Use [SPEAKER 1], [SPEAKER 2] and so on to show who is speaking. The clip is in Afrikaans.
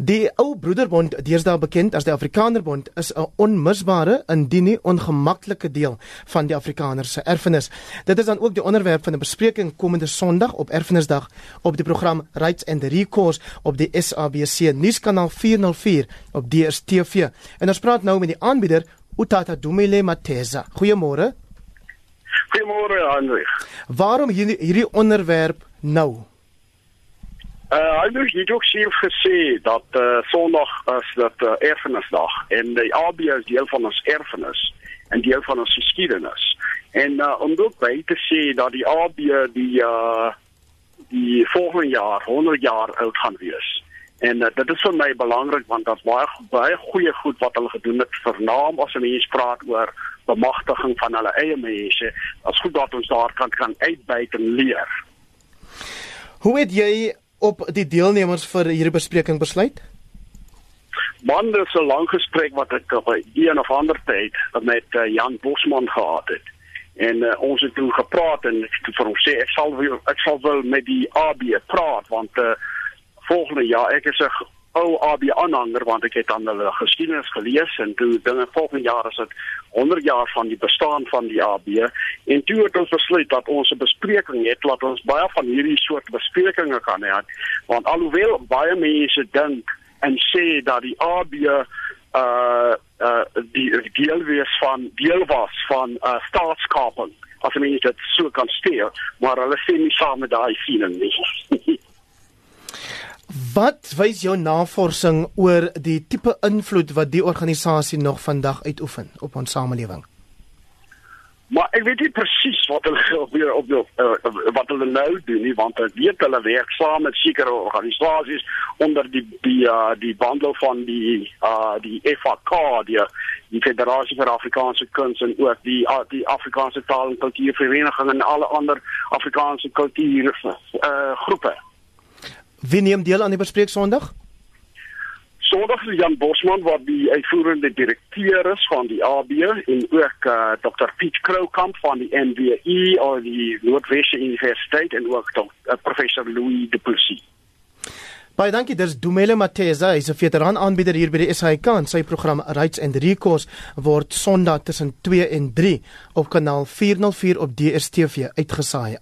[SPEAKER 1] Die ou Broederbond, deesdae bekend as die Afrikanerbond, is 'n onmisbare, indien nie ongemaklike deel van die Afrikaner se erfenis. Dit is dan ook die onderwerp van 'n bespreking komende Sondag op Erfenisdag op die program Rights and Recourse op die SABC nuuskanaal 404 op DStv. En ons praat nou met die aanbieder Utata Dumile Mateza. Goeiemôre.
[SPEAKER 2] Goeiemôre, Hendrik.
[SPEAKER 1] Waarom hierdie, hierdie onderwerp nou?
[SPEAKER 2] Uh, hy het ook self gesê dat uh, Sondag is dat uh, erfenisdag en die AB is deel van ons erfenis en deel van ons geskiedenis. En uh, om ook by te sê dat die AB die uh, die volgende jaar 100 jaar oud gaan wees. En uh, dit is vir my belangrik want daar's baie baie goeie goed wat hulle gedoen het vir naam as 'n mens praat oor bemagtiging van hulle eie mense. Dit's goed dat ons daar kan kan uitbuit en leer.
[SPEAKER 1] Hoe het jy op die deelnemers vir hierdie bespreking besluit?
[SPEAKER 2] Man, dit is 'n lang gesprek wat ek op een of ander tyd met uh, Jan Bosman gehad het. En uh, ons het toe gepraat en ek het vir hom sê ek sal wil, ek sal wel met die AB praat want uh, volgende jaar ek is 'n ou AB aanhanger want ek het aan hulle geskiedenis gelees en toe dinge volgende jaar is dit 100 jaar van die bestaan van die AB en toe het ons besluit dat ons 'n bespreking het laat ons baie van hierdie soort besprekings kan hê. Want alhoewel baie mense dink en sê dat die AB uh uh die deel wees van deel was van uh staatskaping as mense dit so kan stel maar hulle sê nie saam met daai siening nie
[SPEAKER 1] Wat wys jou navorsing oor die tipe invloed wat die organisasie nog vandag uitoefen op ons samelewing?
[SPEAKER 2] Maar ek weet nie presies wat hulle op die, op die, uh, wat hulle nou doen nie want ek weet hulle werk saam met sekere organisasies onder die die uh, die bundel van die uh, die FAK die die Federasie vir Afrikaanse Kuns en ook die uh, die Afrikaanse Taal en Kultuurvereniging en alle ander Afrikaanse kultuur uh, groepe.
[SPEAKER 1] Wie neem deel aan die bespreek Sondag?
[SPEAKER 2] Sondag is Jan Bosman wat die uitvoerende direkteur is van die AB en ook uh, Dr Piet Kroukamp van die NWI of die Noordwesse Universiteit en ook Dr uh, professor Louis De Plessis.
[SPEAKER 1] Baie dankie. Dis Dumele Mateza, hy's 'n veteran aanbieder hier by die SAK en sy program Rights and Recourse word Sondag tussen 2 en 3 op kanaal 404 op DStv uitgesaai.